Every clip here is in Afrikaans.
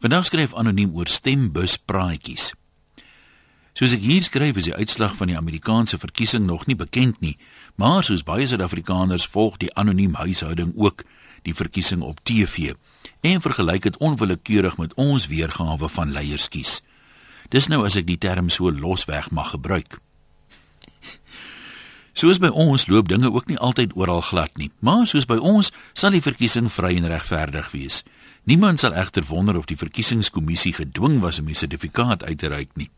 Vandag skryf anoniem oor stembuspraatjies. Soos ek hier skryf is die uitslag van die Amerikaanse verkiesing nog nie bekend nie, maar soos baie Suid-Afrikaners volg die anoniem huishouding ook die verkiesing op TV en vergelyk dit onwillekeurig met ons weergawe van leierskies. Dis nou as ek die term so losweg mag gebruik. Soos by ons loop dinge ook nie altyd oral glad nie, maar soos by ons sal die verkiesing vry en regverdig wees. Niemand sal egter wonder of die verkiesingskommissie gedwing was om 'n sertifikaat uit te reik nie.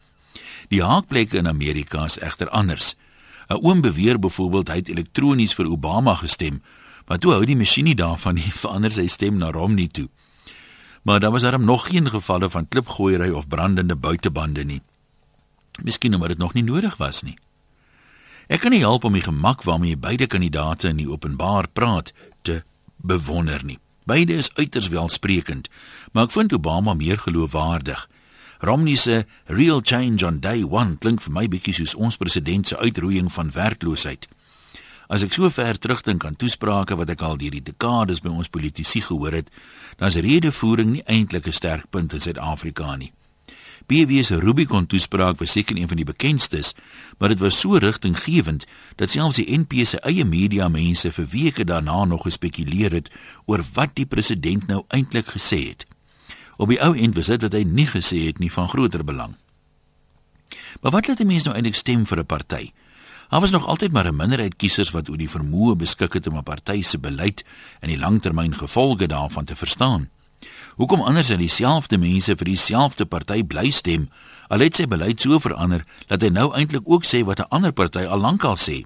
Die haakplekke in Amerika is egter anders. 'n Oom beweer byvoorbeeld hy het elektronies vir Obama gestem, maar toe hou die masjien nie daarvan nie, verander sy stem na Romney toe. Maar daar was darem nog geen gevalle van klipgooiery of brandende buitebande nie. Miskien omdat dit nog nie nodig was nie. Ek kan nie help om die gemak waarmee beide kandidaate in die openbaar praat te bewonder nie. Beide is uiters welsprekend, maar ek vind Obama meer geloofwaardig. Romney se real change on day 1 klink vir my bietjie soos ons president se uitroeiing van werkloosheid. As ek so ver terugdink aan toesprake wat ek al deur die dekades by ons politici gehoor het, dan is redevoering nie eintlik 'n sterk punt in Suid-Afrika nie. BW se Rubicon toespraak was seker een van die bekendstes, maar dit was so rigtinggewend dat selfs die NP se eie media mense vir weke daarna nog gespekuleer het oor wat die president nou eintlik gesê het. Op die ou end was dit wat hy nie gesê het nie van groter belang. Maar wat laat die mense nou eintlik stem vir 'n party? Daar was nog altyd maar 'n minderheid kiesers wat oor die vermoë beskik het om 'n party se beleid en die langtermyngevolge daarvan te verstaan. Hoekom anders as dieselfde mense vir dieselfde party bly stem, al het sy beleid so verander dat hy nou eintlik ook sê wat 'n ander party al lankal sê.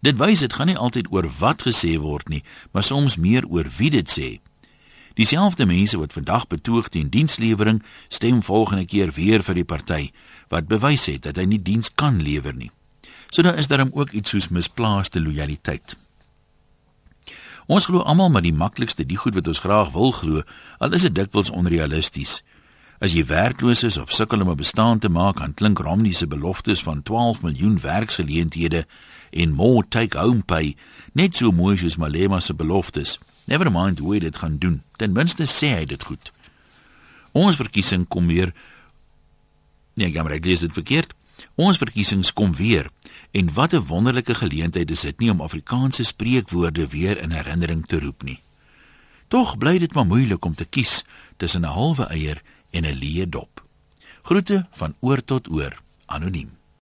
Dit wys dit gaan nie altyd oor wat gesê word nie, maar soms meer oor wie dit sê. Dieselfde mense wat vandag betoog teen dienslewering, stem volgende keer weer vir die party wat bewys het dat hy nie diens kan lewer nie. So daar is daarom ook iets soos misplaaste lojaliteit. Ons glo almal maar die maklikste, die goed wat ons graag wil glo, al is dit dikwels onrealisties. As jy werkloos is of sukkel om 'n bestaan te maak, dan klink Romney se beloftes van 12 miljoen werksgeleenthede en more take home pay net so mooi soos Malema se beloftes. Never mind hoe hy dit gaan doen. Ten minste sê hy dit goed. Ons verkiesing kom weer Nee, ek het gelees dit verkeerd. Ons verkiesings kom weer en wat 'n wonderlike geleentheid is dit nie om Afrikaanse spreekwoorde weer in herinnering te roep nie. Tog bly dit maar moeilik om te kies tussen 'n halwe eier en 'n leë dop. Groete van oor tot oor, anoniem.